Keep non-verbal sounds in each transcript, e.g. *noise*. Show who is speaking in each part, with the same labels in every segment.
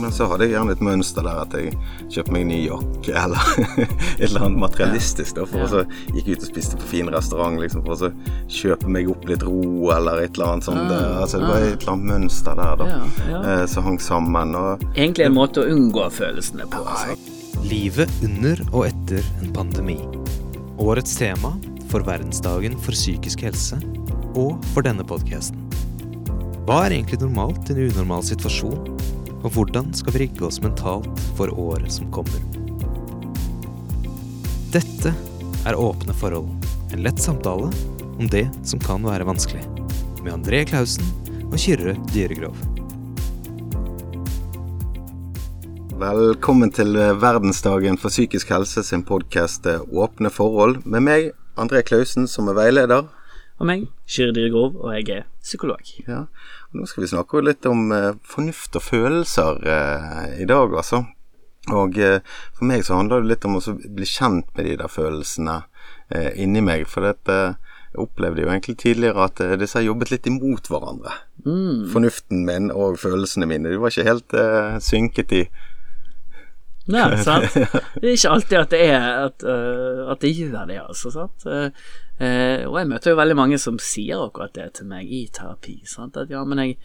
Speaker 1: Men så hadde jeg gjerne et mønster der at jeg kjøpte meg en ny jakke, eller *laughs* et eller annet materialistisk. da, For så gikk ut og spiste på fin restaurant liksom, for å så kjøpe meg opp litt ro, eller et eller annet sånt.
Speaker 2: Ah,
Speaker 1: altså, det var et eller annet mønster der da,
Speaker 2: Ja, ja.
Speaker 1: eh, som hang sammen. og
Speaker 2: Egentlig en måte å unngå følelsene på. Altså.
Speaker 3: Livet under og etter en pandemi. Årets tema for verdensdagen for psykisk helse, og for denne podkasten. Hva er egentlig normalt i en unormal situasjon, og hvordan skal vi rigge oss mentalt for året som kommer? Dette er Åpne forhold, en lett samtale om det som kan være vanskelig, med André Klausen og Kyrre Dyregrov.
Speaker 1: Velkommen til verdensdagen for psykisk helse sin podkast Åpne forhold, med meg, André Klausen, som er veileder.
Speaker 2: Og meg, Kyrre Dyregrov, og jeg er psykolog.
Speaker 1: Ja, Nå skal vi snakke litt om eh, fornuft og følelser eh, i dag, altså. Og eh, for meg så handler det litt om å bli kjent med de der følelsene eh, inni meg. For dette, jeg opplevde jo egentlig tidligere at eh, disse har jobbet litt imot hverandre. Fornuften min og følelsene mine. De var ikke helt eh, synket i.
Speaker 2: Nei, *laughs* sant? Det er ikke alltid at det er at, uh, at det gjør det, altså. Sant? Eh, eh, og jeg møter jo veldig mange som sier akkurat det til meg i terapi. Sant? At ja, men jeg,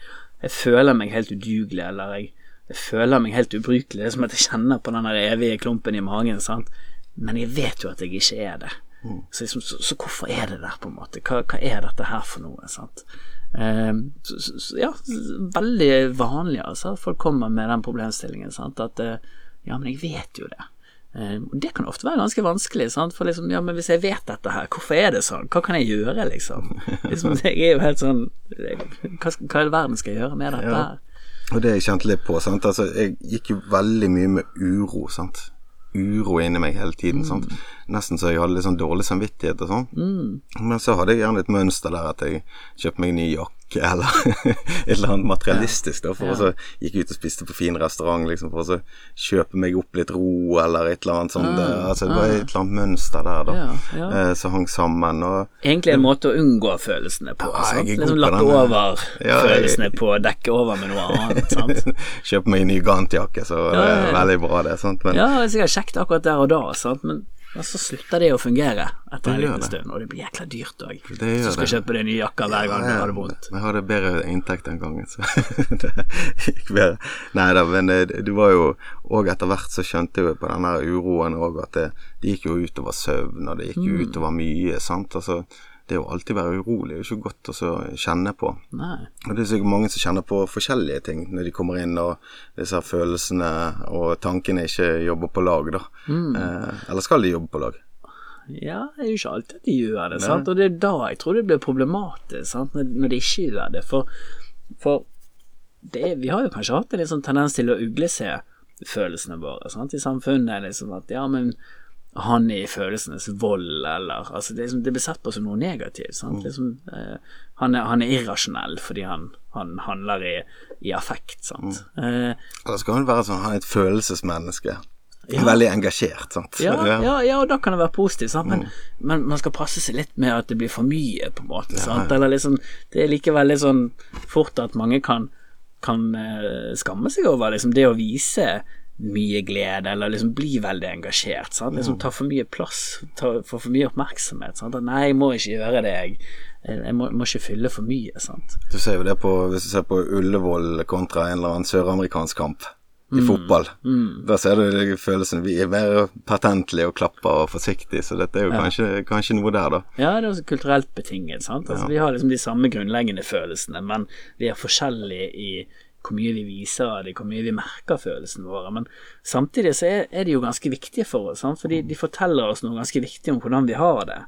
Speaker 2: jeg føler meg helt udugelig, eller jeg, jeg føler meg helt ubrukelig. Det er som at jeg kjenner på den evige klumpen i magen. Sant? Men jeg vet jo at jeg ikke er det. Så, liksom, så, så hvorfor er det der, på en måte? Hva, hva er dette her for noe? Sant? Eh, så, så, så, ja, veldig vanlig, altså. Folk kommer med den problemstillingen. Sant? At eh, ja, men jeg vet jo det. Eh, og det kan ofte være ganske vanskelig, sant? for liksom, ja, men hvis jeg vet dette her, hvorfor er det sånn? Hva kan jeg gjøre, liksom? *laughs* liksom jeg er jo helt sånn Hva, hva i verden skal jeg gjøre med dette
Speaker 1: Ja.
Speaker 2: her?
Speaker 1: Og det jeg kjente litt på. sant? Altså, Jeg gikk jo veldig mye med uro. sant? Uro inni meg hele tiden. sant? Nesten så jeg hadde litt sånn dårlig samvittighet og sånn. Men så hadde jeg gjerne et mønster der at jeg kjøpte meg en ny jakke, eller *laughs* et eller annet materialistisk. da, For å så gikk jeg ut og spiste på fin restaurant liksom, for å så kjøpe meg opp litt ro, eller et eller annet sånt. altså, det var et eller annet mønster der da,
Speaker 2: Ja, ja.
Speaker 1: eh, som hang sammen. og
Speaker 2: Egentlig en måte å unngå følelsene på.
Speaker 1: Ja, jeg er
Speaker 2: Liksom lappe over
Speaker 1: Ja, jeg-
Speaker 2: følelsene på å dekke over med noe annet. *laughs* Sant?
Speaker 1: Kjøpe meg en ny Gant-jakke, så det
Speaker 2: Ja, ja,
Speaker 1: er veldig bra, det. sant? Men
Speaker 2: Ja, det er sikkert kjekt akkurat der og da, sant? men ja, så slutter det å fungere etter en liten stund, og det blir jækla dyrt òg. Så skal
Speaker 1: det.
Speaker 2: kjøpe deg nye jakker hver gang du har det vondt.
Speaker 1: Vi hadde bedre inntekt den gangen, så *laughs* det gikk bedre. Nei da, men det, det var jo Og etter hvert så skjønte jeg jo på den uroen òg at det, det gikk jo utover søvn, og det gikk
Speaker 2: Mm.
Speaker 1: jo utover mye, sant. Altså, det å alltid være urolig er jo ikke godt å kjenne på.
Speaker 2: Nei.
Speaker 1: Og det er sikkert mange som kjenner på forskjellige ting når de kommer inn, og disse følelsene og tankene ikke jobber på lag, da.
Speaker 2: Mm.
Speaker 1: Eh, eller skal de jobbe på lag?
Speaker 2: Ja, det er jo ikke alltid de gjør det, sant? og det er da jeg tror det blir problematisk, sant? Når, de ikke gjør det. For, for det, vi har jo kanskje hatt en litt sånn tendens til å uglese følelsene våre sant? i samfunnet. Liksom at ja, men han er i følelsenes vold, eller altså det, liksom, det blir sett på som noe negativt. Sant? Liksom, eh, han, er, han er irrasjonell fordi han, han handler i, i affekt. Sant? Eh,
Speaker 1: Eller skal han være sånn, han er et følelsesmenneske? Veldig engasjert, sant?
Speaker 2: Ja, ja, ja, og da kan det være positivt, sant? Men, men man skal passe seg litt med at det blir for mye, på en måte. Sant? Eller liksom, det er likevel litt sånn fort at mange kan, kan eh, skamme seg over liksom, det å vise mye glede, eller liksom bli veldig engasjert. Sant? Liksom ta for mye plass, ta, få for mye oppmerksomhet. Sant? Nei, jeg må ikke gjøre det, jeg. Jeg må, må ikke fylle for mye. Sant?
Speaker 1: Du ser jo det på, hvis du ser på Ullevål kontra en eller annen søramerikansk kamp i fotball. Da ser du følelsen Vi er mer patentlige og klapper og forsiktige, så dette er jo kanskje, kanskje noe der, da.
Speaker 2: Ja, det er også kulturelt betinget. Sant? Altså, Vi har liksom de samme grunnleggende følelsene, men vi er forskjellige i hvor mye vi viser av det, hvor mye vi merker følelsene våre. Men samtidig så er, er de jo ganske viktige for oss, sant? fordi de forteller oss noe ganske viktig om hvordan vi har det.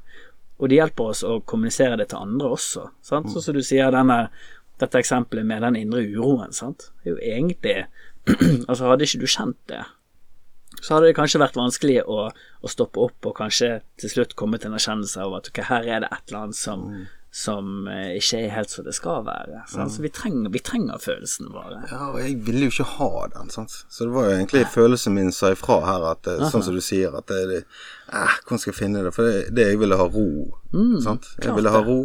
Speaker 2: Og det hjelper oss å kommunisere det til andre også. Sant? Sånn som du sier, denne, dette eksempelet med den indre uroen. Sant? Det er jo egentlig *clears throat* Altså, hadde ikke du kjent det, så hadde det kanskje vært vanskelig å, å stoppe opp og kanskje til slutt komme til en erkjennelse av at ok, her er det et eller annet som, som eh, ikke er helt som det skal være. sant? Så vi trenger, vi trenger følelsene våre.
Speaker 1: Ja, og jeg ville jo ikke ha den, sant. Så det var jo egentlig følelsen min sa ifra her, at eh, sånn som du sier, at det, eh, Hvordan skal jeg finne det? For det, det jeg ville ha ro, sant. Jeg ville ha ro,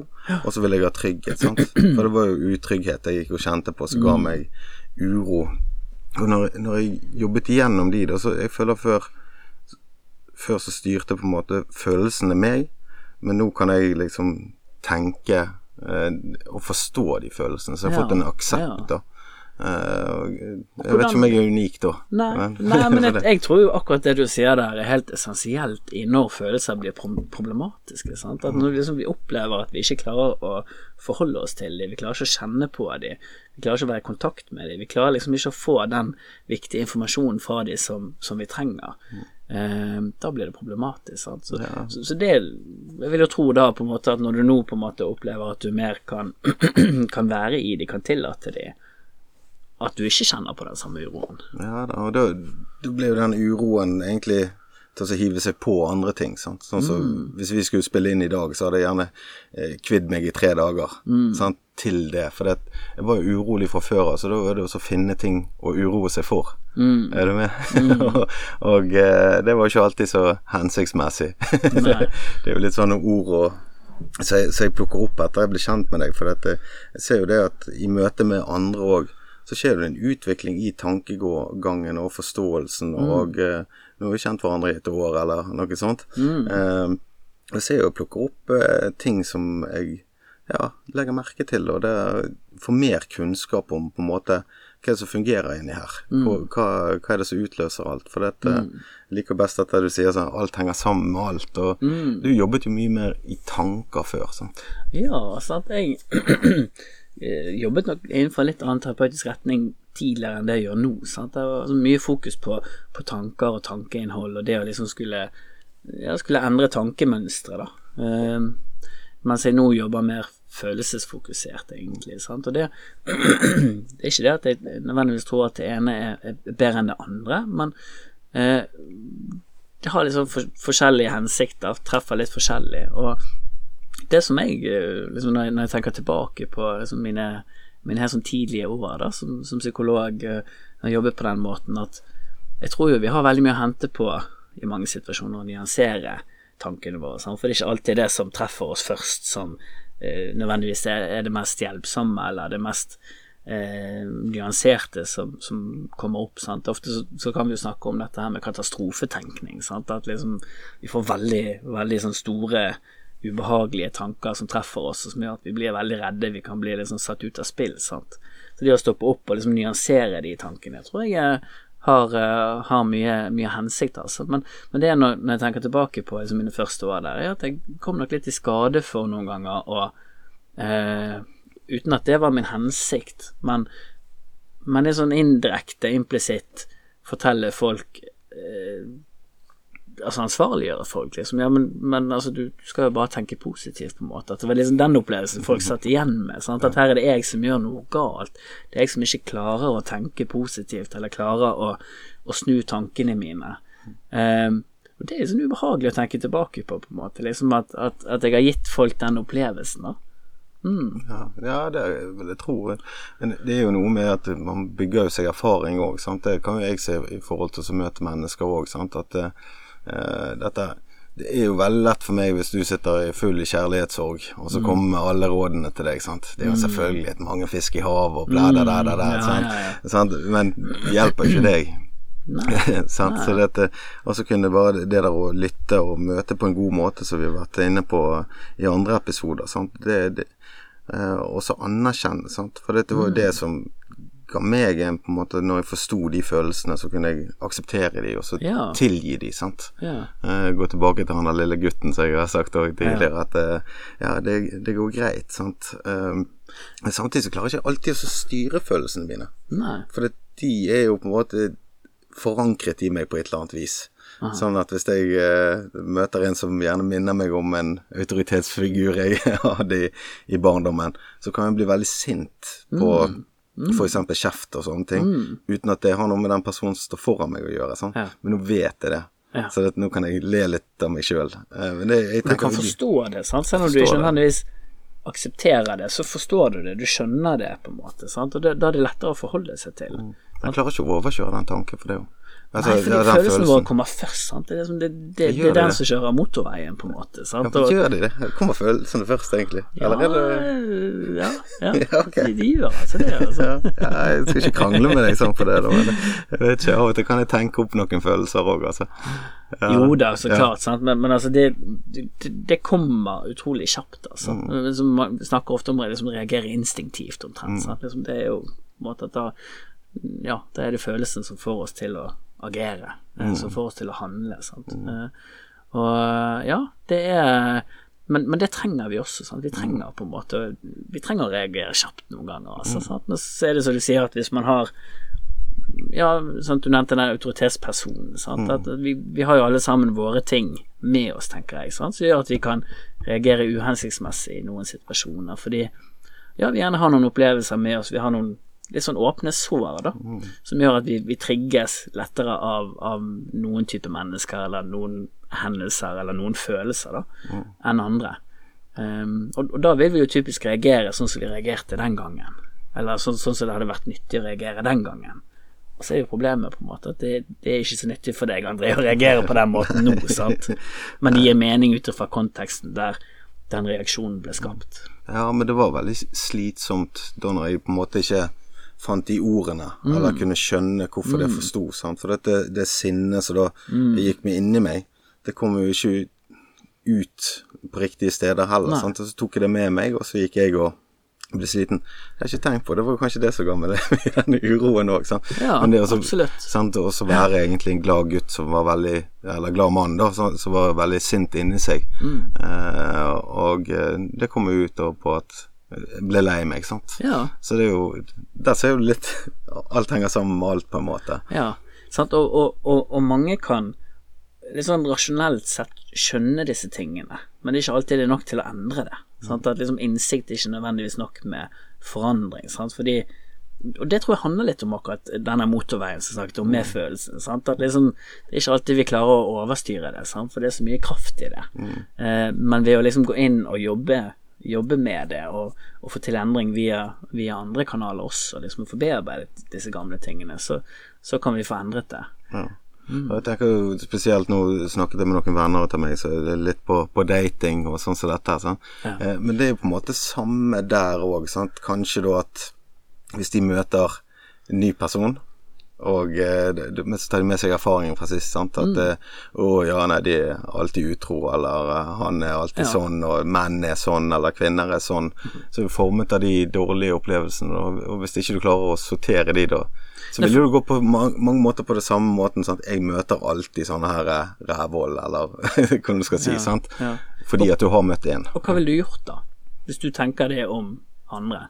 Speaker 1: og så ville jeg ha trygghet, sant. *clears throat* For det var jo utrygghet jeg gikk og kjente på, som ga meg uro Og når, når jeg jobbet igjennom de, da, så jeg føler før Før så styrte på en måte følelsene meg, men nå kan jeg liksom tenke eh, og forstå de følelsene. Så jeg har
Speaker 2: Ja,
Speaker 1: fått en aksept,
Speaker 2: ja.
Speaker 1: da. Eh, jeg vet ikke om jeg er unik da.
Speaker 2: Nei,
Speaker 1: Men-
Speaker 2: nei, men *laughs* jeg, jeg tror jo akkurat det du sier der er helt essensielt i når følelser blir pro- problematiske. Sant? At når liksom vi opplever at vi ikke klarer å forholde oss til dem, vi klarer ikke å kjenne på dem, vi klarer ikke å være i kontakt med dem, vi klarer liksom ikke å få den viktige informasjonen fra dem som, som vi trenger. Eh, da blir det problematisk. Så, så, så det Jeg vil jo tro da på en måte at når du nå på en måte opplever at du mer kan, *clears throat* kan være i de, kan tillate de, at du ikke kjenner på den samme uroen.
Speaker 1: Ja da, og da, da blir jo den uroen egentlig til å hive seg på andre ting. Sant? Sånn som Hvis vi skulle spille inn i dag, så hadde jeg gjerne eh, kvidd meg i tre dager sant? til det. For det, jeg var jo urolig fra før av, så da var det å finne ting å uroe seg for. Er du med? *laughs* og og eh, det var ikke alltid så hensiktsmessig. *laughs* det, det er jo litt sånne ord og så jeg, så jeg plukker opp etter jeg blir kjent med deg. For dette, jeg ser jo det at i møte med andre òg, så skjer det en utvikling i tankegangen og forståelsen. Og eh, nå har jo kjent hverandre i et år, eller noe sånt. Eh, jeg ser jo og plukker opp eh, ting som jeg ja, legger merke til, og det får mer kunnskap om på en måte hva er det som fungerer inni her. Hva, hva, hva er det som utløser alt? For dette, jeg liker best at du sier sånn alt henger sammen med alt. Og du jobbet jo mye mer i tanker før. sant?
Speaker 2: Ja, sant. Jeg *clears throat* eh, jobbet nok innenfor en litt annen terapeutisk retning tidligere enn det jeg gjør nå. Sant? Det var mye fokus på, på tanker og tankeinnhold, og det å liksom skulle, ja, skulle endre tankemønstre, da. Um, mens jeg nå jobber mer følelsesfokusert, egentlig. Sant? Og det, *clears throat* det er ikke det at jeg nødvendigvis tror at det ene er bedre enn det andre, men eh, det har liksom for, forskjellige hensikter, treffer litt forskjellig. Og det som jeg, eh, liksom når, jeg når jeg tenker tilbake på liksom mine, mine helt sånn tidlige år da, som, som psykolog, har når jobbet på den måten, at jeg tror jo vi har veldig mye å hente på i mange situasjoner å nyansere tankene våre. Sant? For det er ikke alltid det som treffer oss først, som eh, nødvendigvis er det mest hjelpsomme eller det mest eh, nyanserte som, som kommer opp. Sant? Ofte så, så kan vi jo snakke om dette her med katastrofetenkning. Sant? At liksom vi får veldig, veldig sånn store ubehagelige tanker som treffer oss, og som gjør at vi blir veldig redde. Vi kan bli liksom satt ut av spill. Sant? Så det å stoppe opp og liksom nyansere de tankene, jeg tror jeg eh, har, eh, har mye, mye hensikt. Altså. Men, men det er når, når jeg tenker tilbake på liksom, mine første år der, er at jeg kom nok litt i skade for noen ganger å eh, Uten at det var min hensikt, men, men det er sånn indirekte, implisitt fortelle folk eh, Altså ansvarliggjøre folk, liksom. Ja, men, men altså, du, du skal jo bare tenke positivt, på en måte. At det var liksom den opplevelsen folk satt igjen med. Sant? At her er det jeg som gjør noe galt. Det er jeg som ikke klarer å tenke positivt, eller klarer å, å snu tankene mine. Um, og det er liksom ubehagelig å tenke tilbake på, på en måte. Liksom at, at, at jeg har gitt folk den opplevelsen, da.
Speaker 1: Ja, ja, det vil jeg tro. Men det er jo noe med at man bygger jo seg erfaring òg. Det kan jo jeg se i forhold til å møte mennesker òg. At eh, dette det er jo veldig lett for meg hvis du sitter i full kjærlighetssorg, og så kommer alle rådene til deg. sant? Det er jo selvfølgelig et mange fisk i havet og blæ, der, der, da, sant?
Speaker 2: Ja, ja, ja.
Speaker 1: Sant? Men det hjelper ikke deg. *laughs* sant? Så dette, og så kunne det bare det der å lytte og møte på en god måte, som vi har vært inne på i andre episoder, sant? Det, det, eh, og så anerkjenne, sant? For dette var jo det som ga meg en på en måte Når jeg forsto de følelsene, så kunne jeg akseptere de, og så
Speaker 2: Ja.
Speaker 1: tilgi de, sant.
Speaker 2: Ja.
Speaker 1: Eh, gå tilbake til han der lille gutten som jeg har sagt òg tidligere, at eh, ja, det, det går greit, sant. Eh, men samtidig så klarer jeg ikke alltid å styre følelsene mine.
Speaker 2: Nei.
Speaker 1: For det, de er jo på en måte forankret i meg på et eller annet vis. Sånn at hvis jeg uh, møter en som gjerne minner meg om en autoritetsfigur jeg *laughs* hadde i, i barndommen, så kan jeg bli veldig sint på for eksempel kjeft og sånne ting, uten at det har noe med den personen som står foran meg å gjøre. Sånn.
Speaker 2: Ja.
Speaker 1: Men nå vet jeg det.
Speaker 2: Ja.
Speaker 1: Så det, nå kan jeg le litt av meg sjøl. Men
Speaker 2: Du kan forstå det, sant? selv om du ikke nødvendigvis aksepterer det, så forstår du det, du skjønner det, på en måte. Sant? Og det, da er det lettere å forholde seg til.
Speaker 1: Jeg klarer ikke å overkjøre den tanken for det jo. Altså,
Speaker 2: Nei, fordi
Speaker 1: følelsen,
Speaker 2: følelsen vår kommer først, sant. Det er, liksom, det, det, det, er den
Speaker 1: det.
Speaker 2: som kjører motorveien, på en måte. Sant? Ja,
Speaker 1: gjør de det? Kommer følelsene først, egentlig? Eller det
Speaker 2: ja, ja, *laughs*
Speaker 1: Ja, okay.
Speaker 2: de, de gjør altså det. Altså.
Speaker 1: ja, ja, jeg skal ikke krangle med deg sånn på det, da, men jeg vet ikke, av og til kan jeg tenke opp noen følelser òg, altså. Ja.
Speaker 2: Jo da, så
Speaker 1: Ja.
Speaker 2: klart, sant? Men, men altså, det, det, det kommer utrolig kjapt, altså.
Speaker 1: Mm.
Speaker 2: Liksom, man snakker ofte om å liksom, reagere instinktivt, omtrent.
Speaker 1: Mm.
Speaker 2: Sant? Liksom, det er jo på en måte at da Ja, da er det følelsen som får oss til å agere, eh,
Speaker 1: Mm.
Speaker 2: som får oss til å handle, sant. Eh, Og ja, det er men, men det trenger vi også. Sant? Vi trenger på en måte Vi trenger å reagere kjapt noen ganger. Altså, sant? Men så er det som du sier, at hvis man har Ja, sant? du nevnte den autoritetspersonen. Sant? At vi, vi har jo alle sammen våre ting med oss, tenker jeg, sant? som gjør at vi kan reagere uhensiktsmessig i noen situasjoner. Fordi ja, vi gjerne har noen opplevelser med oss. Vi har noen litt sånn åpne sår, da, som gjør at vi, vi trigges lettere av, av noen type mennesker eller noen hendelser eller noen følelser da, enn andre. Um, og, og da vil vi jo typisk reagere sånn som vi reagerte den gangen. Eller sånn, sånn som det hadde vært nyttig å reagere den gangen. Og så er jo problemet på en måte at det, det er ikke så nyttig for deg, André, å reagere på den måten nå, *laughs* sant. Men det gir mening ut fra konteksten der den reaksjonen ble skapt.
Speaker 1: Ja, men det var veldig slitsomt da når jeg på en måte ikke fant de ordene, eller kunne skjønne hvorfor det forsto. sant? For dette, det sinnet som da mm. gikk meg inni meg, det kom jo ikke ut på riktige steder heller. Sant? Og så tok jeg det med meg, og så gikk jeg og ble sliten. Jeg har ikke tenkt på, det var kanskje det som ga meg *laughs* den uroen òg.
Speaker 2: Ja,
Speaker 1: Men det å
Speaker 2: absolutt.
Speaker 1: Sant? også være egentlig en glad gutt som var veldig Eller glad mann, da, som, som var veldig sint inni seg.
Speaker 2: Mm.
Speaker 1: Eh, og eh, det kom jo ut da på at ble lei meg, sant.
Speaker 2: Ja.
Speaker 1: Så det er jo Der ser jo litt *laughs* Alt henger sammen med alt, på en måte.
Speaker 2: Ja, sant? Og, og, og, og mange kan litt sånn rasjonelt sett skjønne disse tingene, men det er ikke alltid det er nok til å endre det. Sant? At liksom innsikt er ikke nødvendigvis nok med forandring. Sant? Fordi og det tror jeg handler litt om akkurat denne motorveien som sagt, og medfølelsen. Sant? At liksom, det er ikke alltid vi klarer å overstyre det, sant? for det er så mye kraft i det. Eh, men ved å liksom gå inn og jobbe, jobbe med det, og, og få til endring via, via andre kanaler også, liksom få bearbeidet disse gamle tingene, så, så kan vi få endret det.
Speaker 1: Ja. Og jeg tenker jo spesielt nå snakket jeg med noen venner av meg, så det er litt på, på dating og sånn som dette. sant?
Speaker 2: Ja.
Speaker 1: Eh, men det er jo på en måte samme der òg. Kanskje da at hvis de møter en ny person, og eh, men så tar de med seg erfaringen fra sist, sant. At mm. å ja, nei, de er alltid utro, eller eh, han er alltid
Speaker 2: Ja.
Speaker 1: sånn, og menn er sånn, eller kvinner er sånn. Så er vi formet av de dårlige opplevelsene, og, og hvis ikke du klarer å sortere de, da så vil du gå på ma mange måter på det samme måten. Sant? Jeg møter alltid sånne her eh, rævhold, eller *laughs* hva du skal si,
Speaker 2: Ja,
Speaker 1: sant.
Speaker 2: ja.
Speaker 1: Fordi at du har møtt en.
Speaker 2: Og hva ville du gjort da, hvis du tenker det om andre?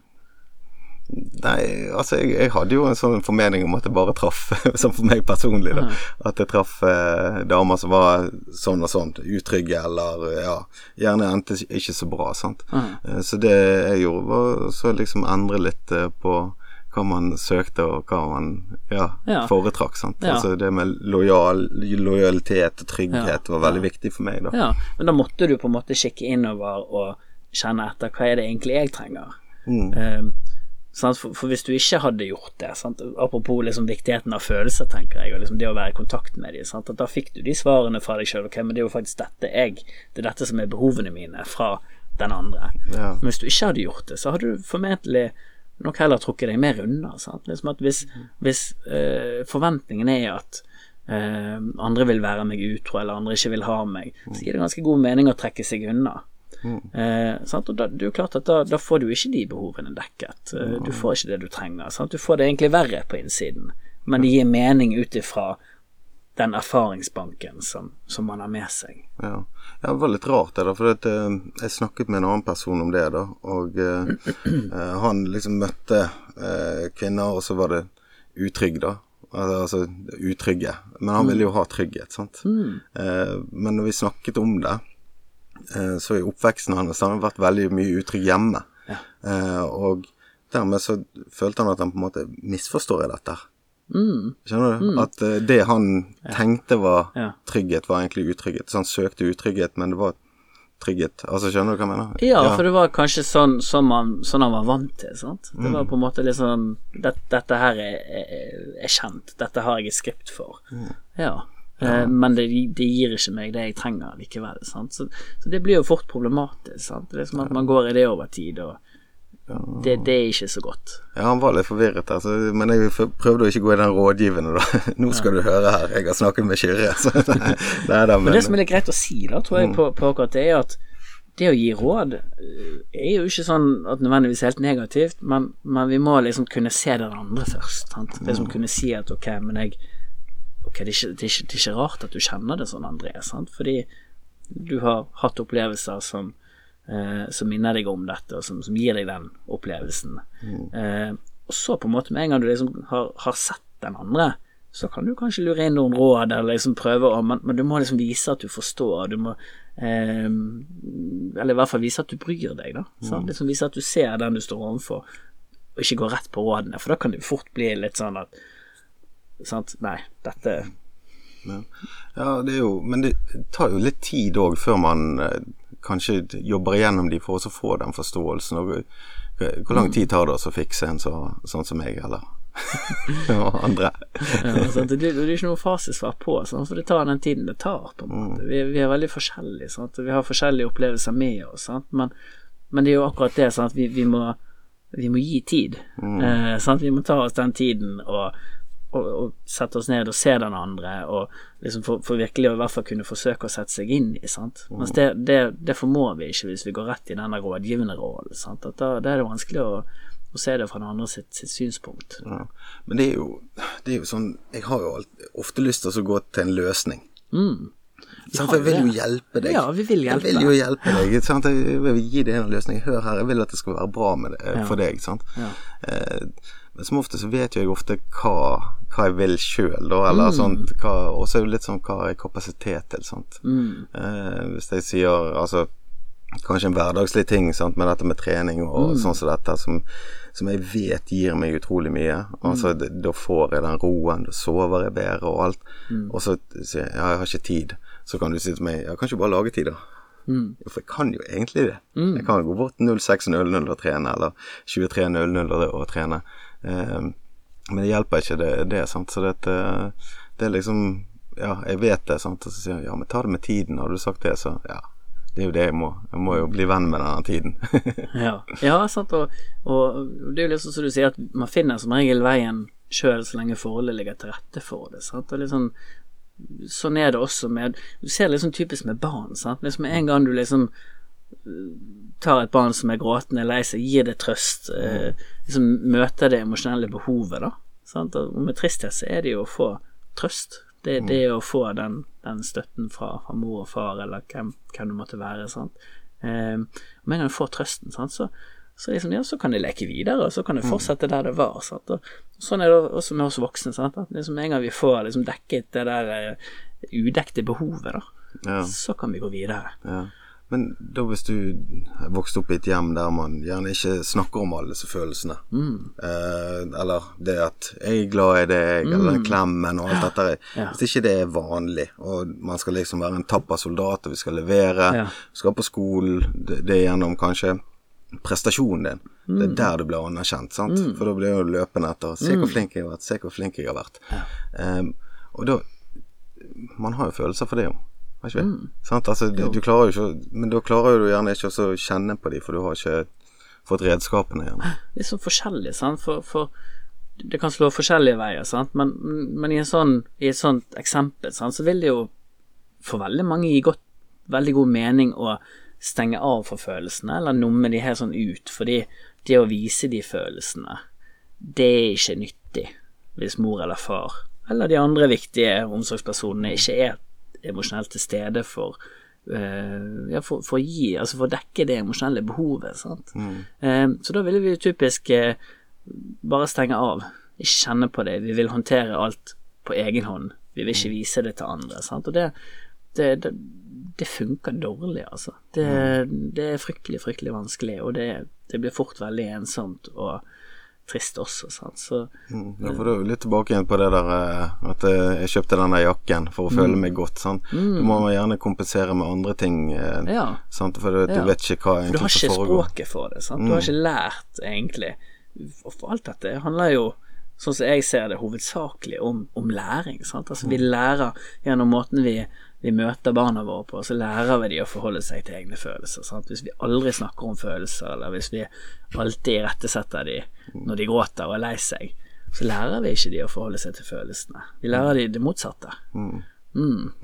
Speaker 1: Nei, altså jeg, jeg hadde jo en sånn formening om at jeg bare traff, *laughs* som for meg personlig, da, at jeg traff eh, damer som var sånn og sånn, utrygge eller ja, gjerne endte ikke så bra, sant. Eh, så det jeg gjorde, var så liksom endre litt eh, på hva man søkte og hva man ja,
Speaker 2: Ja.
Speaker 1: foretrakk, sant.
Speaker 2: Ja.
Speaker 1: Altså det med lojal, lojalitet og trygghet var veldig viktig for meg, da.
Speaker 2: Ja, men da måtte du på en måte kikke innover og kjenne etter hva er det egentlig jeg trenger.
Speaker 1: Mm.
Speaker 2: Sant? For, for hvis du ikke hadde gjort det, sant? apropos liksom viktigheten av følelser, tenker jeg, og liksom det å være i kontakt med dem, sant? at da fikk du de svarene fra deg sjøl. Ok, men det er jo faktisk dette jeg Det er dette som er behovene mine fra den andre.
Speaker 1: Ja.
Speaker 2: Men hvis du ikke hadde gjort det, så hadde du formentlig nok heller trukket deg mer unna. Sant? Liksom at hvis, hvis øh, forventningen er at øh, andre vil være meg utro, eller andre ikke vil ha meg, så gir det ganske god mening å trekke seg unna. Eh, sant? Og da, det er jo klart at da, da får du ikke de behovene dekket. Eh, du får ikke det du trenger. Sant? Du får det egentlig verre på innsiden, men det gir mening ut ifra den erfaringsbanken som, som man har med seg.
Speaker 1: Ja. ja, det var litt rart det da, for at, eh, jeg snakket med en annen person om det da, og eh, *clears throat* eh, han liksom møtte eh, kvinner, og så var det utrygg da, altså, altså utrygge, men han ville jo ha trygghet, sant. Eh, men når vi snakket om det, eh, så i oppveksten hans har han vært veldig mye utrygg hjemme,
Speaker 2: Ja.
Speaker 1: eh, og dermed så følte han at han på en måte misforstår i dette.
Speaker 2: Mm.
Speaker 1: Skjønner du? At eh, det han tenkte var trygghet, var egentlig utrygghet. Så han søkte utrygghet, men det var trygghet. Altså, skjønner du hva jeg mener?
Speaker 2: Ja, for det var kanskje sånn, sånn, man, sånn han var vant til. Sant? Det
Speaker 1: Mm.
Speaker 2: var på en måte litt sånn det, Dette her er, er, er kjent. Dette har jeg et skript for.
Speaker 1: Mm.
Speaker 2: Ja. Eh, men det, det gir ikke meg det jeg trenger likevel. Sant? Så, så det blir jo fort problematisk. Sant? Det er som at man går i det over tid, og det, det er ikke så godt.
Speaker 1: Ja, han var litt forvirret der, altså, men jeg prøvde å ikke gå i den rådgivende, da. *laughs* Nå skal du høre her, jeg har snakket med Kyrre. *laughs* Men
Speaker 2: Men det som er litt greit å si, da, tror jeg,
Speaker 1: Mm.
Speaker 2: på, på akkurat det, er at det å gi råd eh, er jo ikke sånn at nødvendigvis helt negativt, men, men vi må liksom kunne se den andre først. Sant?
Speaker 1: Det
Speaker 2: som kunne si at ok, men jeg Ok, det er ikke, det er ikke, det er ikke rart at du kjenner det sånn, André, sant? fordi du har hatt opplevelser som eh, som minner deg om dette, og som, som gir deg den opplevelsen. Eh, og så på en måte med en gang du liksom har, har sett den andre, så kan du kanskje lure inn noen råd, eller liksom prøve å men, men du må liksom vise at du forstår, du må eh, Eller i hvert fall vise at du bryr deg, da. Sant? Liksom vise at du ser den du står overfor, og ikke gå rett på rådene, for da kan det fort bli litt sånn at Sant? Nei, dette
Speaker 1: Ja, det er jo Men det tar jo litt tid òg før man eh, kanskje jobber igjennom de for å få den forståelsen. Eh, hvor lang tid tar det å fikse en så, sånn som meg, eller *laughs* og andre?
Speaker 2: Ja, sant? Det, det er ikke noe fasitsvar på, sant? for det tar den tiden det tar. på en måte. Vi, vi er veldig forskjellige, sant? vi har forskjellige opplevelser med oss. Sant? Men, men det er jo akkurat det? Vi, vi, må, vi må gi tid. Eh, sant? Vi må ta oss den tiden og, og, og sette oss ned og se den andre, og liksom for, for virkelig å i hvert fall kunne forsøke å sette seg inn i. Sant? Mens det, det, det formår vi ikke hvis vi går rett i denne rådgivende rollen. Sant? At da, da er det vanskelig å, å se det fra den andre sitt, sitt synspunkt.
Speaker 1: Ja. Men det er jo, det er jo sånn Jeg har jo alt, ofte lyst til å gå til en løsning.
Speaker 2: Mm.
Speaker 1: Sant? For jeg vil jo hjelpe deg.
Speaker 2: Ja, vi vil hjelpe.
Speaker 1: Jeg vil jo hjelpe deg. Sant? Jeg vil gi deg en løsning. Hør her, jeg vil at det skal være bra med det, for deg. Sant?
Speaker 2: Ja.
Speaker 1: Eh, men som ofte så vet jo jeg ofte hva, hva jeg vil sjøl, da. Eller
Speaker 2: Mm.
Speaker 1: sånt. Og så er det litt sånn hva er kapasitet til. Sant?
Speaker 2: Mm.
Speaker 1: Eh, hvis jeg sier altså Kanskje en hverdagslig ting sant, med dette med trening
Speaker 2: Mm.
Speaker 1: sånn som dette, som, som jeg vet gir meg utrolig mye. Altså,
Speaker 2: Mm.
Speaker 1: Da får jeg den roen, da sover jeg bedre og alt.
Speaker 2: Mm.
Speaker 1: Og så sier jeg ja, jeg har ikke tid. Så kan du si til meg ja, kan ikke bare lage tid, da?
Speaker 2: Mm.
Speaker 1: For jeg kan jo egentlig det. Jeg kan gå bort 06.00 og trene, eller 23.00 og, og trene. Eh, men det hjelper ikke det, det sant. Så det, det er liksom Ja, jeg vet det, sant. Og så sier hun ja, men ta det med tiden. Har du sagt det, så ja. Det er jo det jeg må. Jeg må jo bli venn med denne tiden. *laughs*
Speaker 2: Ja, ja sant, og, og det er jo liksom som du sier, at man finner som regel veien sjøl så lenge forholdet ligger til rette for det. Sant? Og liksom sånn, sånn er det også med Du ser det liksom typisk med barn. Sant? Liksom en gang du liksom eh, tar et barn som er gråtende, lei seg, gir det trøst, eh, liksom møter det emosjonelle behovet, da. Sant? Og med tristhet så er det jo å få trøst. Det, det er å få den, den støtten fra, fra mor og far, eller hvem, hvem du måtte være. Sant? Eh, med en gang du får trøsten, sant, så, så, liksom, ja, så kan de leke videre, og så kan de fortsette der det var. Sant? Og sånn er det også med oss voksne. Sant? At liksom, en gang vi får liksom, dekket det der eh, udekte behovet, da,
Speaker 1: ja,
Speaker 2: så kan vi gå videre.
Speaker 1: ja. Men da hvis du vokste opp i et hjem der man gjerne ikke snakker om alle disse følelsene, eh, eller det at 'jeg er glad i deg', eller klemmen og alt dette
Speaker 2: Ja.
Speaker 1: Hvis ikke det er vanlig, og man skal liksom være en tapper soldat, og vi skal levere,
Speaker 2: Ja.
Speaker 1: skal på skolen, det, det er gjennom kanskje prestasjonen din. Det er der du blir anerkjent, sant? For da blir du løpende etter 'se hvor flink jeg har vært', 'se hvor flink jeg har vært'. Em, og da Man har jo følelser for det jo. Ikke? Sant? Altså, du, du ikke Men da klarer du gjerne ikke å kjenne på dem, for du har ikke fått redskapene igjen.
Speaker 2: litt sånn forskjellig, sant, for, for det kan slå forskjellige veier, sant, men, men i, en sånn, i et sånt eksempel, sant, så vil det jo for veldig mange gi godt, veldig god mening å stenge av for følelsene, eller numme de her sånn ut, fordi det å vise de følelsene, det er ikke nyttig hvis mor eller far, eller de andre viktige omsorgspersonene ikke er emosjonelt til stede for uh, ja, for, for å gi, altså for å dekke det emosjonelle behovet. Sant? Uh, så da ville vi typisk uh, bare stenge av, ikke kjenne på det. Vi vil håndtere alt på egen hånd. Vi vil ikke vise det til andre. Sant? Og det, det, det, det funker dårlig, altså. Det, det er fryktelig, fryktelig vanskelig, og det, det blir fort veldig ensomt. og trist også, sant. Så
Speaker 1: Mm, ja, for da er vi litt tilbake igjen på det der eh, at eh, jeg kjøpte den der jakken for å
Speaker 2: Mm.
Speaker 1: føle meg godt. Sant? Du må gjerne kompensere med andre ting, eh,
Speaker 2: ja.
Speaker 1: sant? for du,
Speaker 2: Ja.
Speaker 1: vet ikke hva
Speaker 2: For du har ikke
Speaker 1: foregår.
Speaker 2: språket for det. Sant? Du har ikke lært, egentlig. Og for alt dette handler jo, sånn som jeg ser det, hovedsakelig om, om læring. Sant? Altså, vi lærer gjennom måten vi, vi møter barna våre på, så lærer vi de å forholde seg til egne følelser. Sant? Hvis vi aldri snakker om følelser, eller hvis vi alltid irettesetter de når de gråter og er lei seg, så lærer vi ikke de å forholde seg til følelsene. Vi lærer de det motsatte. Mm.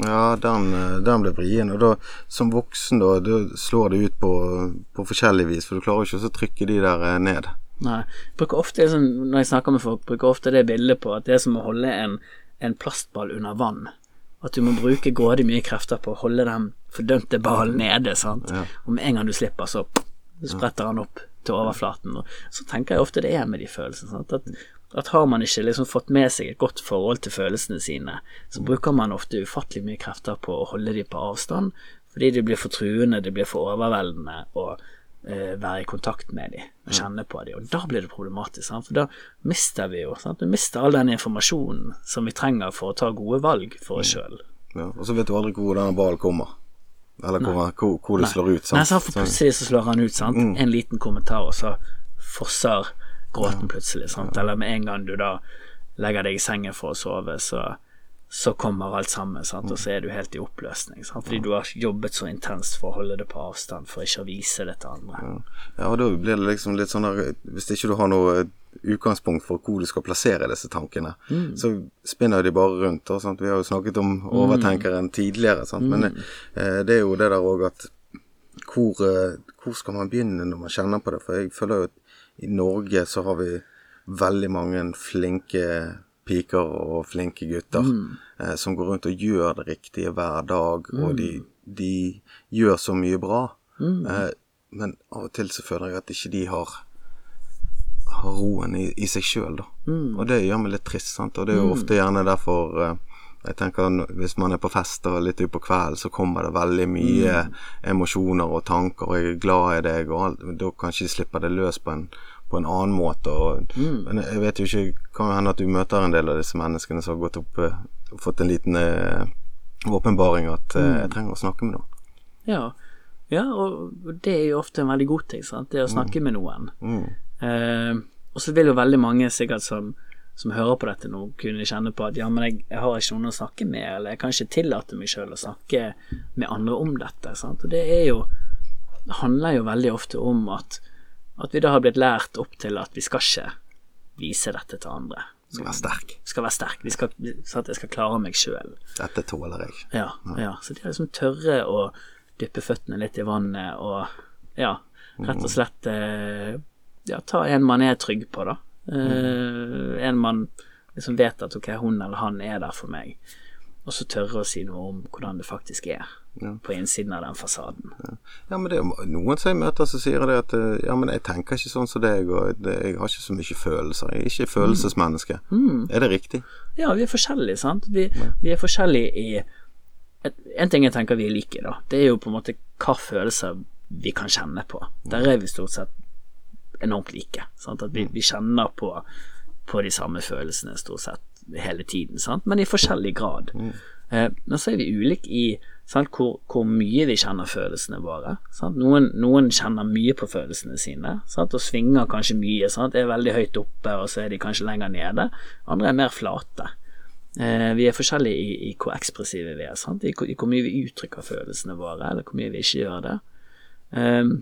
Speaker 1: Ja, den, eh, den ble vrien. Og da, som voksen, da, da slår det ut på, på forskjellig vis, for du klarer ikke å trykke de der eh, ned.
Speaker 2: Nei. Bruker ofte, liksom, når jeg snakker med folk, bruker ofte det bildet på at det er som å holde en, en plastball under vann. At du må bruke grådig mye krefter på å holde den fordømte ballen nede. sant? Og med en gang du slipper, så spretter han opp til overflaten. Og så tenker jeg ofte det er med de følelsene. sant? At, at har man ikke liksom fått med seg et godt forhold til følelsene sine, så bruker man ofte ufattelig mye krefter på å holde dem på avstand, fordi de blir for truende, det blir for overveldende eh, være i kontakt med dem, og kjenne på dem. og da blir det problematisk, for da mister vi jo sant? Vi mister all den informasjonen som vi trenger for å ta gode valg for oss sjøl.
Speaker 1: Ja, og så vet du aldri hvor denne ballen kommer. Eller hvor, hvor, hvor det slår ut.
Speaker 2: Nei,
Speaker 1: Sant?
Speaker 2: sant? for plutselig så slår han ut, sant. En liten kommentar, og så fosser gråten plutselig, sant. Eller med en gang du da legger deg i sengen for å sove, så, så kommer alt sammen, sant. Og så er du helt i oppløsning, sant. Fordi du har jobbet så intenst for å holde det på avstand, for ikke å vise det til andre.
Speaker 1: Ja, og da blir det liksom litt sånn der Hvis ikke du har noe utgangspunkt for hvor du skal plassere disse tankene, så spinner de bare rundt. Og, sant? Vi har jo snakket om overtenkeren tidligere, sant? men eh, det er jo det der òg at hvor, eh, hvor skal man begynne når man kjenner på det? For jeg føler jo at i Norge så har vi veldig mange flinke piker og flinke gutter eh, som går rundt og gjør det riktige hver dag, og de, de gjør så mye bra. Eh, men av og til så føler jeg at ikke de har har roen i, i seg sjøl, da. Og det gjør meg litt trist, sant. Og det er jo ofte gjerne derfor eh, jeg tenker Hvis man er på fest og litt utpå kvelden, så kommer det veldig mye emosjoner og tanker, og jeg er glad i deg, og alt. Da kanskje de slipper det løs på en, på en annen måte. Og, Men jeg vet jo ikke Kan hende at du møter en del av disse menneskene som har gått opp eh, og fått en liten eh, åpenbaring at eh, jeg trenger å snakke med noen.
Speaker 2: Ja. ja, og det er jo ofte en veldig god ting, sant. Det å snakke med noen.
Speaker 1: Mm.
Speaker 2: Eh, og så vil jo veldig mange sikkert som, som hører på dette nå, kunne kjenne på at ja, men jeg, jeg har ikke noen å snakke med, eller jeg kan ikke tillate meg sjøl å snakke med andre om dette. Sant? Og det er jo Det handler jo veldig ofte om at, at vi da har blitt lært opp til at vi skal ikke vise dette til andre.
Speaker 1: Skal være sterk.
Speaker 2: Skal være sterk. Vi skal, sånn at jeg skal klare meg sjøl.
Speaker 1: Dette tåler jeg.
Speaker 2: Ja, ja. Så de har liksom tørre å dyppe føttene litt i vannet og ja, rett og slett eh, ja, ta en man er trygg på, da. Eh, en man liksom vet at ok, hun eller han er der for meg. Og så tørre å si noe om hvordan det faktisk er på innsiden av den fasaden.
Speaker 1: Ja, men det er noen som jeg møter som sier det at eh, Ja, men jeg tenker ikke sånn som deg, og det, jeg har ikke så mye følelser. Jeg er ikke følelsesmenneske. Er det riktig?
Speaker 2: Ja, vi er forskjellige, sant. Vi, vi er forskjellige i En ting jeg tenker vi er like, da, det er jo på en måte hva følelser vi kan kjenne på. Der er vi stort sett enormt like. Sant? At vi, vi kjenner på, på de samme følelsene stort sett hele tiden, sant? men i forskjellig grad. Eh, men så er vi ulike i sant, hvor, hvor mye vi kjenner følelsene våre. Noen, noen kjenner mye på følelsene sine sant? og svinger kanskje mye. Sant? Er veldig høyt oppe, og så er de kanskje lenger nede. Andre er mer flate. Eh, vi er forskjellige i, i hvor ekspressive vi er? I, i hvor mye vi uttrykker følelsene våre, eller hvor mye vi ikke gjør det. Eh,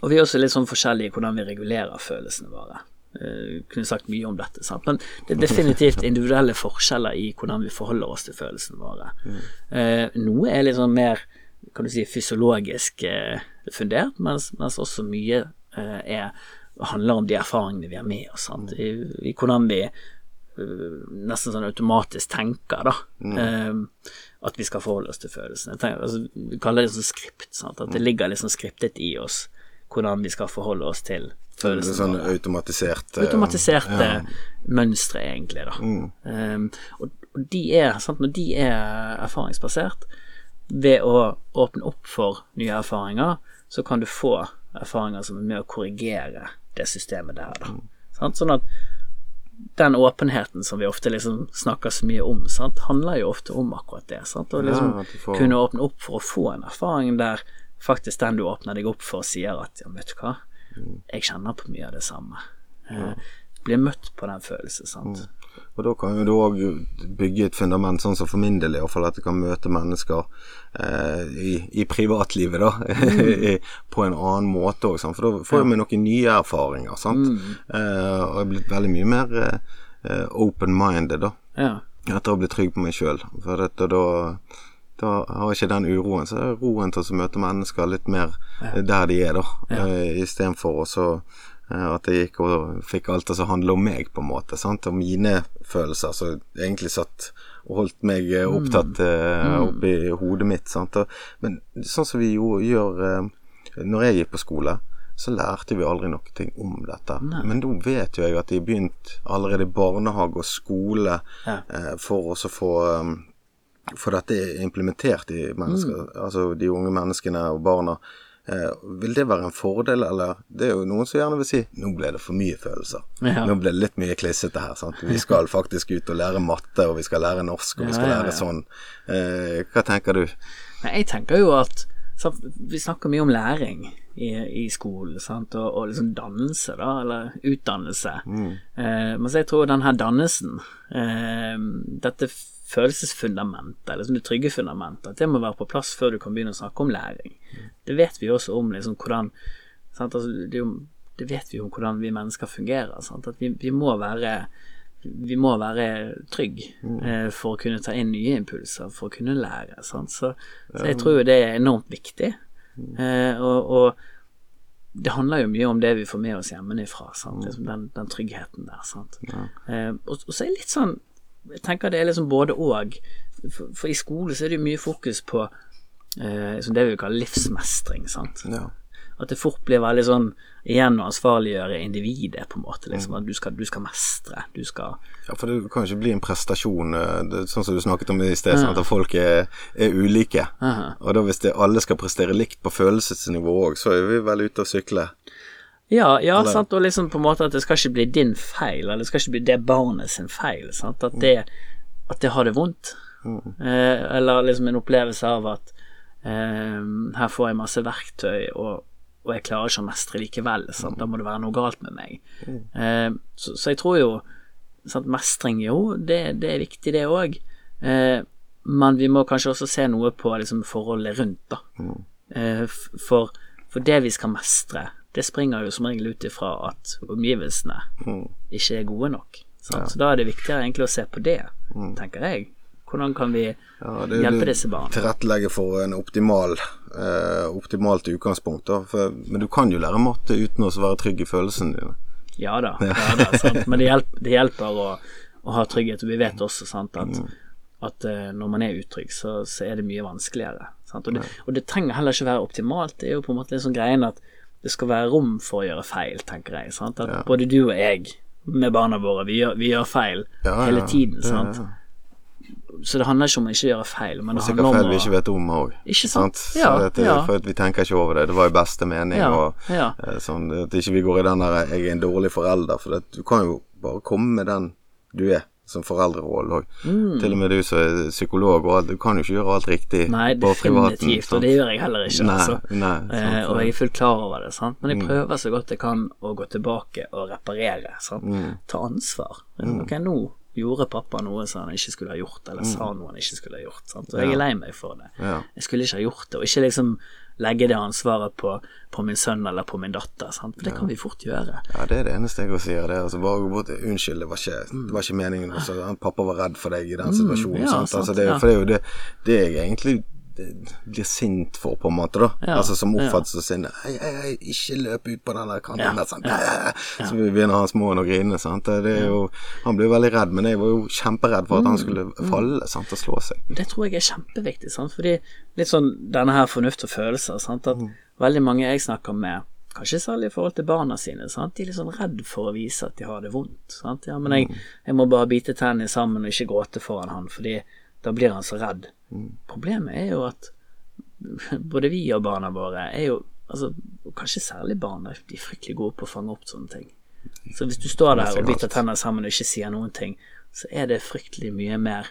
Speaker 2: og vi er også litt sånn forskjellige i hvordan vi regulerer følelsene våre. Eh, kunne sagt mye om dette, sant? men det er definitivt individuelle forskjeller i hvordan vi forholder oss til følelsene våre. Eh, noe er litt sånn mer kan du si, fysiologisk eh, fundert, mens, mens også mye er, handler om de erfaringene vi har med oss. Sant? I, I hvordan vi nesten sånn automatisk tenker, da. Mm. at vi skal forholde oss til følelsene. Tenker, altså, vi kaller det sånn skript. Sant? At det ligger liksom skriptet i oss hvordan vi skal forholde oss til
Speaker 1: Det
Speaker 2: følelsene.
Speaker 1: sånn automatiserte
Speaker 2: Automatiserte
Speaker 1: ja.
Speaker 2: mønstre, egentlig, da. Um, og, de er, sant, når de er erfaringsbasert, ved å åpne opp for nye erfaringer, så kan du få erfaringer som er med å korrigere det systemet der, da. Sant? Sant? Sånn at den åpenheten som vi ofte liksom snakker så mye om, sant? handler jo ofte om akkurat det. Sant? Å liksom
Speaker 1: Ja, får-
Speaker 2: kunne åpne opp for å få en erfaring der faktisk den du åpner deg opp for, sier at ja, vet du hva, jeg kjenner på mye av det samme. Ja. blir møtt på den følelsen, sant.
Speaker 1: Og da kan jo du òg bygge et fundament, sånn som for min del iallfall, at du kan møte mennesker eh, i, i privatlivet, da, Mm. *laughs* på en annen måte òg, for da får vi noen nye erfaringer, sant. Eh, og jeg er blitt veldig mye mer eh, eh, open-minded, da,
Speaker 2: Ja.
Speaker 1: etter å bli trygg på meg sjøl. For dette, da da har ikke den uroen. Så det er roen til å møte mennesker litt mer der de er, da.
Speaker 2: Ja.
Speaker 1: Eh, Istedenfor også eh, at jeg gikk og fikk alt det som handler om meg, på en måte. Sant? Og mine følelser som egentlig satt og holdt meg eh, opptatt eh, oppi hodet mitt. Sant? Men sånn som vi jo gjør eh, Når jeg gikk på skole, så lærte vi aldri noe om dette. Men nå vet jo jeg at de har begynt allerede i barnehage og skole
Speaker 2: Ja.
Speaker 1: eh, for å få eh, for dette er implementert i mennesker, altså de unge menneskene og barna. Eh, vil det være en fordel, eller Det er jo noen som gjerne vil si nå ble det for mye følelser.
Speaker 2: Ja.
Speaker 1: Nå ble det litt mye klissete her. Sant? Vi skal faktisk ut og lære matte, og vi skal lære norsk, og vi skal
Speaker 2: Ja, ja,
Speaker 1: lære sånn. Eh, hva tenker du?
Speaker 2: Nei, jeg tenker jo at så, Vi snakker mye om læring i, i skolen, og, og liksom dannelse, da, eller utdannelse. Eh, men så jeg tror den her dannelsen, eh, dette følelsesfundamentet, eller det trygge fundamentet, at det må være på plass før du kan begynne å snakke om læring. Det vet vi også om liksom hvordan sant, altså, det, jo, det vet vi om hvordan vi mennesker fungerer. Sant, at vi, vi må være vi må være trygg eh, for å kunne ta inn nye impulser, for å kunne lære. Sant? Så, så jeg tror jo det er enormt viktig. Eh, og, og det handler jo mye om det vi får med oss hjemmefra. Sant? Liksom den, den tryggheten der. Sant? Eh, og, og så er det litt sånn Jeg tenker det er liksom både og. For, for i skole så er det jo mye fokus på eh, det vi vil kalle livsmestring. Sant?
Speaker 1: Ja.
Speaker 2: At det fort blir veldig sånn igjen å ansvarliggjøre individet, på en måte. Liksom, at du skal, du skal mestre. Du skal
Speaker 1: Ja, for det kan jo ikke bli en prestasjon, eh, det, sånn som du snakket om i sted, sånn at folk er, er ulike.
Speaker 2: Aha.
Speaker 1: Og da hvis det, alle skal prestere likt på følelsesnivå òg, så er vi vel ute og sykler.
Speaker 2: Ja, ja
Speaker 1: Eller-
Speaker 2: sant, og liksom på en måte at det skal ikke bli din feil, eller det skal ikke bli det barnet sin feil. Sant? At, det, at det har det vondt. Eh, eller liksom en opplevelse av at eh, her får jeg masse verktøy, og, og jeg klarer ikke å mestre likevel. Sant? Da må det være noe galt med meg. Eh, så, så jeg tror jo sant, Mestring, jo, det, det er viktig, det òg. Eh, men vi må kanskje også se noe på liksom, forholdet rundt, da. Eh, for, for det vi skal mestre, det springer jo som regel ut ifra at omgivelsene ikke er gode nok. Sant? Så da er det viktigere egentlig å se på det, tenker jeg. Hvordan kan vi
Speaker 1: Ja, det-
Speaker 2: hjelpe disse barna?
Speaker 1: Tilrettelegge for en optimal, eh, optimalt utgangspunkt. For, men du kan jo lære matte uten å være trygg i følelsene dine.
Speaker 2: Ja da, ja da sant? men det hjelper, det hjelper å, å ha trygghet. Og vi vet også sant, at, at eh, når man er utrygg, så, så er det mye vanskeligere. Sant? Og, det, og det trenger heller ikke være optimalt. Det er jo på en måte en sånn greien at det skal være rom for å gjøre feil, tenker jeg. Sant? At både du og jeg med barna våre, vi gjør, vi gjør feil
Speaker 1: Ja, ja,
Speaker 2: hele tiden. Sant? Så det handler ikke om å ikke gjøre feil, men det handler
Speaker 1: feil vi ikke vet om òg.
Speaker 2: Ja, ja.
Speaker 1: For vi tenker ikke over det. Det var i beste mening.
Speaker 2: Ja,
Speaker 1: og
Speaker 2: ja.
Speaker 1: eh, sånn, At ikke vi går i den der 'jeg er en dårlig forelder'. For det, du kan jo bare komme med den du er som foreldrerolle òg. Til og med du som er psykolog og alt. Du kan jo ikke gjøre alt riktig
Speaker 2: Nei,
Speaker 1: på privaten.
Speaker 2: definitivt, og det gjør jeg heller ikke.
Speaker 1: Nei,
Speaker 2: altså.
Speaker 1: nei, sant,
Speaker 2: eh, og jeg er fullt klar over det, sant? men
Speaker 1: Mm.
Speaker 2: jeg prøver så godt jeg kan å gå tilbake og reparere.
Speaker 1: Mm.
Speaker 2: Ta ansvar. Ok, nå gjorde pappa noe som han ikke skulle ha gjort, eller sa noe han ikke skulle ha gjort. Sant? Og jeg er lei meg for det.
Speaker 1: Mm. Ja.
Speaker 2: Jeg skulle ikke ha gjort det, og ikke liksom legge det ansvaret på, på min sønn eller på min datter, sant? for det kan vi fort gjøre.
Speaker 1: Ja, det er det eneste jeg sier. Det er altså bare gå bort Unnskyld, det var ikke,
Speaker 2: Mm.
Speaker 1: det var ikke meningen. Altså, pappa var redd for deg i den situasjonen.
Speaker 2: ja,
Speaker 1: sant?
Speaker 2: sant,
Speaker 1: Altså, det. For det er jo det, det jeg egentlig blir sint for, på en måte. da
Speaker 2: Ja,
Speaker 1: Altså Som
Speaker 2: ja.
Speaker 1: oppfattes som sinne. Hei, hei, hei, ikke løp ut på den der kanten
Speaker 2: Ja,
Speaker 1: der. Sant?
Speaker 2: ja,
Speaker 1: Så begynner han småen å grine. Sant? Det er jo, han blir jo veldig redd, men jeg var jo kjemperedd for at
Speaker 2: Mm.
Speaker 1: han skulle falle sant? og slå seg.
Speaker 2: Det tror jeg er kjempeviktig, sant? fordi litt sånn denne her fornuft og følelser, sant? at veldig mange jeg snakker med, kanskje særlig i forhold til barna sine, sant? de er litt sånn redd for å vise at de har det vondt. Sant? Ja, men jeg, jeg må bare bite tennene sammen og ikke gråte foran han, fordi da blir han så redd. Problemet er jo at *laughs* både vi og barna våre er jo, altså, og kanskje særlig barna, de er fryktelig gode på å fange opp sånne ting. Så hvis du står der og biter tenner sammen og ikke sier noen ting, så er det fryktelig mye mer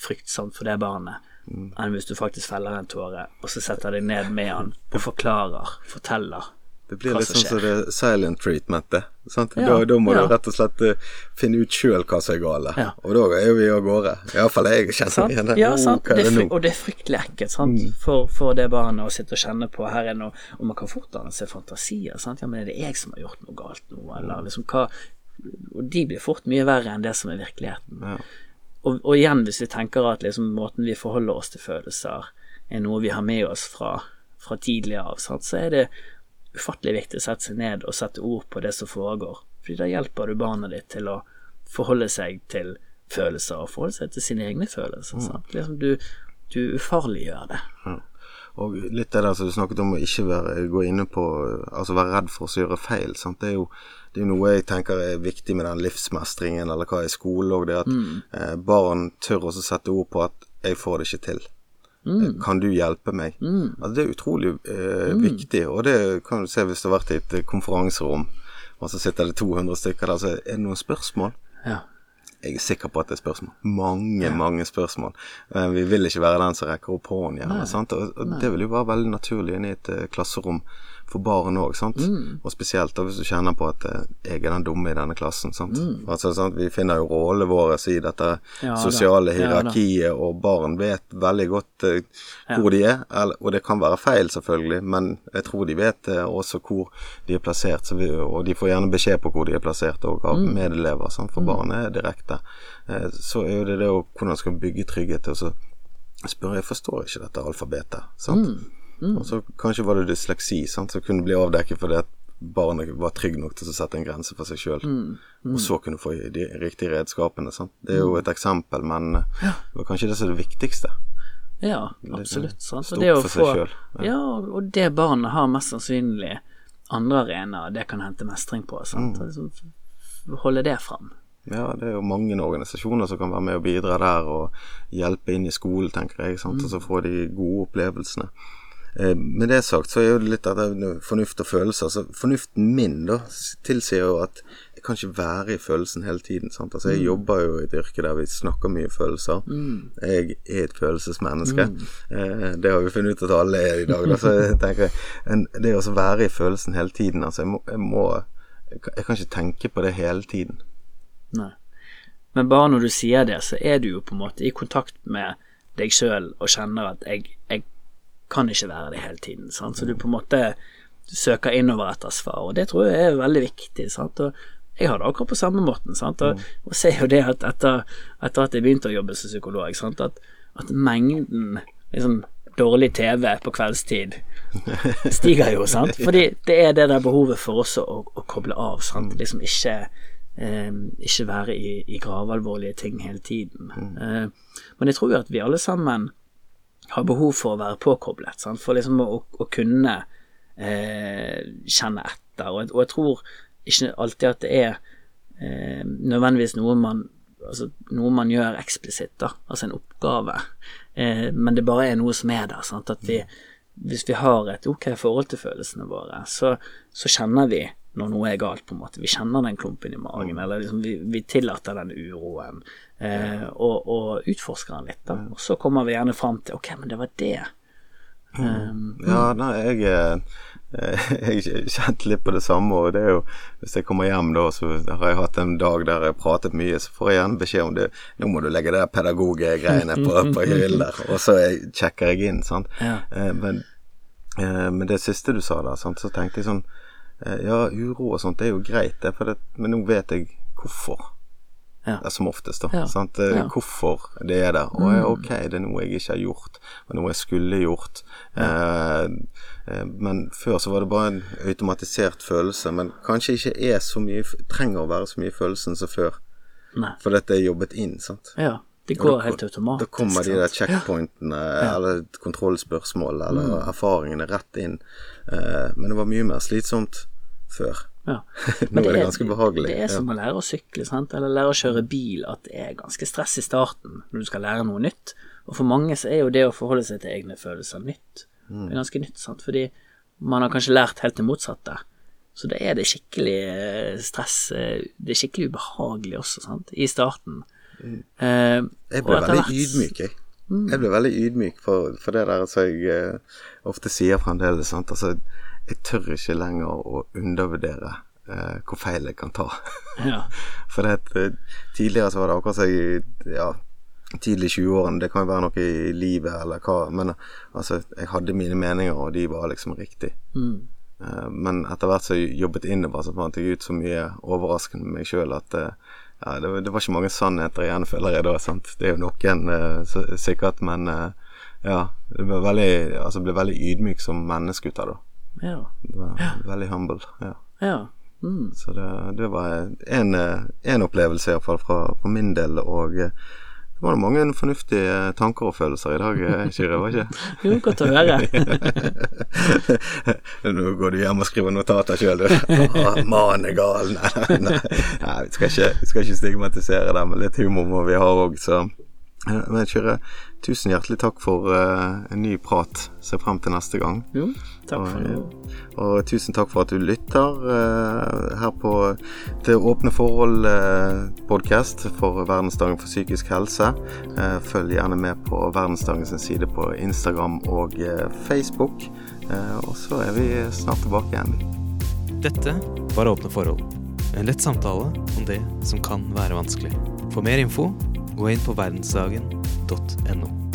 Speaker 2: fryktsomt for det barnet
Speaker 1: Mm.
Speaker 2: enn hvis du faktisk feller en tåre, og så setter deg ned med han og forklarer, forteller.
Speaker 1: Det blir
Speaker 2: Hva
Speaker 1: litt sånn som det silent treatmentet. Sant?
Speaker 2: Ja,
Speaker 1: da, da må
Speaker 2: ja.
Speaker 1: du rett og slett uh, finne ut sjøl hva som er galt,
Speaker 2: Ja.
Speaker 1: Og da er vi av gårde. Iallfall jeg kjenner igjen det.
Speaker 2: Ja, sant.
Speaker 1: Oh,
Speaker 2: Det
Speaker 1: det
Speaker 2: og det er fryktelig ekkelt sant? For, for det barnet å sitte og kjenne på her er noe Og man kan fort danne seg fantasier. Sant? Ja, men er det jeg som har gjort noe galt nå, eller liksom hva Og de blir fort mye verre enn det som er virkeligheten.
Speaker 1: Ja.
Speaker 2: Og, og igjen, hvis vi tenker at liksom måten vi forholder oss til følelser, er noe vi har med oss fra, fra tidligere av, sant? så er det ufattelig viktig å sette seg ned og sette ord på det som foregår. Fordi da hjelper du barnet ditt til å forholde seg til følelser, og forholde seg til sine egne følelser. Sant? Liksom du, du ufarliggjør det.
Speaker 1: Og litt det der som du snakket om å ikke være, gå inne på Altså være redd for å gjøre feil. Sant? Det, er jo, det er noe jeg tenker er viktig med den livsmestringen, eller hva er skole òg. Det at mm. barn tør også sette ord på at 'jeg får det ikke til'. Eh, Kan du hjelpe meg? Altså, det er utrolig eh, viktig, og det kan du se hvis du har vært i et eh, konferanserom, og så sitter det 200 stykker der, så er det noen spørsmål.
Speaker 2: Ja.
Speaker 1: Jeg er sikker på at det er spørsmål. Mange, mange spørsmål. Men Vi vil ikke være den som rekker opp hånden? Og, og det vil jo være veldig naturlig inn i et uh, klasserom for barn òg, sant. Og spesielt da hvis du kjenner på at eh, jeg er den dumme i denne klassen, sant. Altså, sant? Vi finner jo rollene våre i dette
Speaker 2: Ja,
Speaker 1: sosiale
Speaker 2: Ja, da.
Speaker 1: hierarkiet, og barn vet veldig godt uh, hvor de er. Eller, og det kan være feil, selvfølgelig, men jeg tror de vet uh, også hvor de er plassert. Så vi, og de får gjerne beskjed på hvor de er plassert òg, av
Speaker 2: Mm.
Speaker 1: medelever, sant? for barn er direkte. Uh, så er jo det det å hvordan skal bygge trygghet og så spør jeg forstår ikke dette alfabetet. Sant?
Speaker 2: Mm.
Speaker 1: Og så kanskje var det dysleksi sant? som kunne bli avdekket fordi at barnet var trygg nok til å sette en grense for seg sjøl.
Speaker 2: Mm.
Speaker 1: Og så kunne få de riktige redskapene. Sant? Det er jo et eksempel, men ja. det var kanskje det som er det viktigste.
Speaker 2: Ja, absolutt. Sant? Og det å få-
Speaker 1: selv,
Speaker 2: Ja, og det barnet har mest sannsynlig andre arenaer det kan hente mestring på. Sant?
Speaker 1: Mm.
Speaker 2: F- holde det fram.
Speaker 1: Ja, det er jo mange organisasjoner som kan være med og bidra der, og hjelpe inn i skolen, tenker jeg, sant? og så får de gode opplevelsene. Eh, med det sagt, så er jo litt at det fornuft og følelser. Så fornuften min da tilsier jo at jeg kan ikke være i følelsen hele tiden. Sant? Altså, jeg jobber jo i et yrke der vi snakker mye følelser. Jeg er et følelsesmenneske. Eh, det har vi funnet ut at alle er i dag. Da. Så jeg tenker, en, det å være i følelsen hele tiden altså, jeg, må, jeg må jeg kan ikke tenke på det hele tiden.
Speaker 2: Nei. Men bare når du sier det, så er du jo på en måte i kontakt med deg sjøl og kjenner at jeg, jeg kan ikke være det hele tiden. Sant? Så du på en måte søker innover etter svar, og det tror jeg er veldig viktig. Sant? Og jeg har det akkurat på samme måten. Sant? Og, og ser jo det at etter, etter at jeg begynte å jobbe som psykolog, sant? At, at mengden liksom, dårlig TV på kveldstid *laughs* stiger jo, sant. Fordi det er det der behovet for oss å, å koble av, sant. Liksom ikke eh, ikke være i, i gravalvorlige ting hele tiden. Eh, men jeg tror jo at vi alle sammen har behov for å være påkoblet, sant? for liksom å, å kunne eh, kjenne etter. Og og jeg tror ikke alltid at det er eh, nødvendigvis noe man altså noe man gjør eksplisitt, da, altså en oppgave, eh, men det bare er noe som er der. Sant? At vi, hvis vi har et ok forhold til følelsene våre, så, så kjenner vi når noe er galt, på en måte. Vi kjenner den klumpen i magen, eller liksom vi, vi tillater den uroen, eh, og, og utforsker den litt, da. Og så kommer vi gjerne fram til ok, men det var det. Um,
Speaker 1: Ja, nei, jeg eh, *laughs* Jeg kjente litt på det samme, og det er jo Hvis jeg kommer hjem da, så har jeg hatt en dag der jeg har pratet mye, så får jeg gjerne beskjed om det Nå må du legge det der pedagoggreiene på, på hyllen der, *laughs* og så sjekker jeg inn, sant.
Speaker 2: Ja.
Speaker 1: Eh, men, eh, men det siste du sa der, sant, så tenkte jeg sånn Ja, uro og sånt, det er jo greit, det, men nå vet jeg hvorfor.
Speaker 2: Ja.
Speaker 1: Som oftest, da.
Speaker 2: Ja.
Speaker 1: Eh,
Speaker 2: Ja.
Speaker 1: Hvorfor det er der. Og ok, det er noe jeg ikke har gjort, og noe jeg skulle gjort. Eh, eh, men før så var det bare en automatisert følelse, men kanskje ikke er så mye trenger å være så mye følelsen som før.
Speaker 2: Nei.
Speaker 1: For dette er jobbet inn, sant.
Speaker 2: Ja, det går
Speaker 1: da-
Speaker 2: helt automatisk.
Speaker 1: Da kommer de der checkpointene, eller kontrollspørsmål, eller
Speaker 2: Mm.
Speaker 1: erfaringene rett inn. Eh, men det var mye mer slitsomt før.
Speaker 2: Ja. *laughs*
Speaker 1: Nå er det ganske behagelig.
Speaker 2: Det er som å lære å sykle, sant? eller lære å kjøre bil, at det er ganske stress i starten når du skal lære noe nytt. Og for mange så er jo det å forholde seg til egne følelser nytt.
Speaker 1: Mm.
Speaker 2: Det er ganske nytt, sant, fordi man har kanskje lært helt det motsatte. så det er det skikkelig eh, stress. eh, Det er skikkelig ubehagelig også, sant, i starten. Eh,
Speaker 1: Jeg ble veldig
Speaker 2: vært...
Speaker 1: ydmyk, jeg. Jeg ble veldig ydmyk for, for det der som jeg eh, ofte sier fremdeles. Sant? Altså, jeg tør ikke lenger å undervurdere eh, hvor feil jeg kan ta. *laughs*
Speaker 2: Ja. *laughs*
Speaker 1: For det, eh, tidligere så var det akkurat som jeg ja, tidlig i 20-årene, det kan jo være noe i livet eller hva, men eh, altså, jeg hadde mine meninger, og de var liksom riktig.
Speaker 2: Mm.
Speaker 1: Eh, Men etter hvert som jeg jobbet innover, så fant jeg ut så mye overraskende med meg sjøl at eh, ja, det, var- det var ikke mange sannheter igjen, føler jeg da. sant? Det er jo noen, eh, sikkert, men ja. Jeg ble veldig, altså, ble veldig ydmyk som menneske ut av det.
Speaker 2: Ja.
Speaker 1: Veldig humble. ja.
Speaker 2: ja. Mm.
Speaker 1: Så det, det var en, en opplevelse iallfall fra, fra min del, og eh, det var mange fornuftige tanker og følelser i dag, eh, Kyrre, var ikke? *laughs*
Speaker 2: Jo, godt å høre. *laughs*
Speaker 1: Nå går du hjem og skriver notater sjøl, du. *laughs* Ah, Mannen er gal. Nei, nei, nei. nei vi, skal ikke, vi skal ikke stigmatisere det, men litt humor må vi ha òg, så Eh, Men Kyrre, tusen hjertelig takk for uh, en ny prat. Ser frem til neste gang.
Speaker 2: Jo, takk for
Speaker 1: Og,
Speaker 2: nå.
Speaker 1: Og tusen takk for at du lytter uh, her på til Åpne forhold-podkast for Verdensdagen for psykisk helse. Eh, følg gjerne med på Verdensdagens side på Instagram og eh, Facebook. Eh, og så er vi snart tilbake igjen.
Speaker 3: Dette var Åpne forhold. En lett samtale om det som kan være vanskelig. For mer info, gå inn på verdensdagen.no.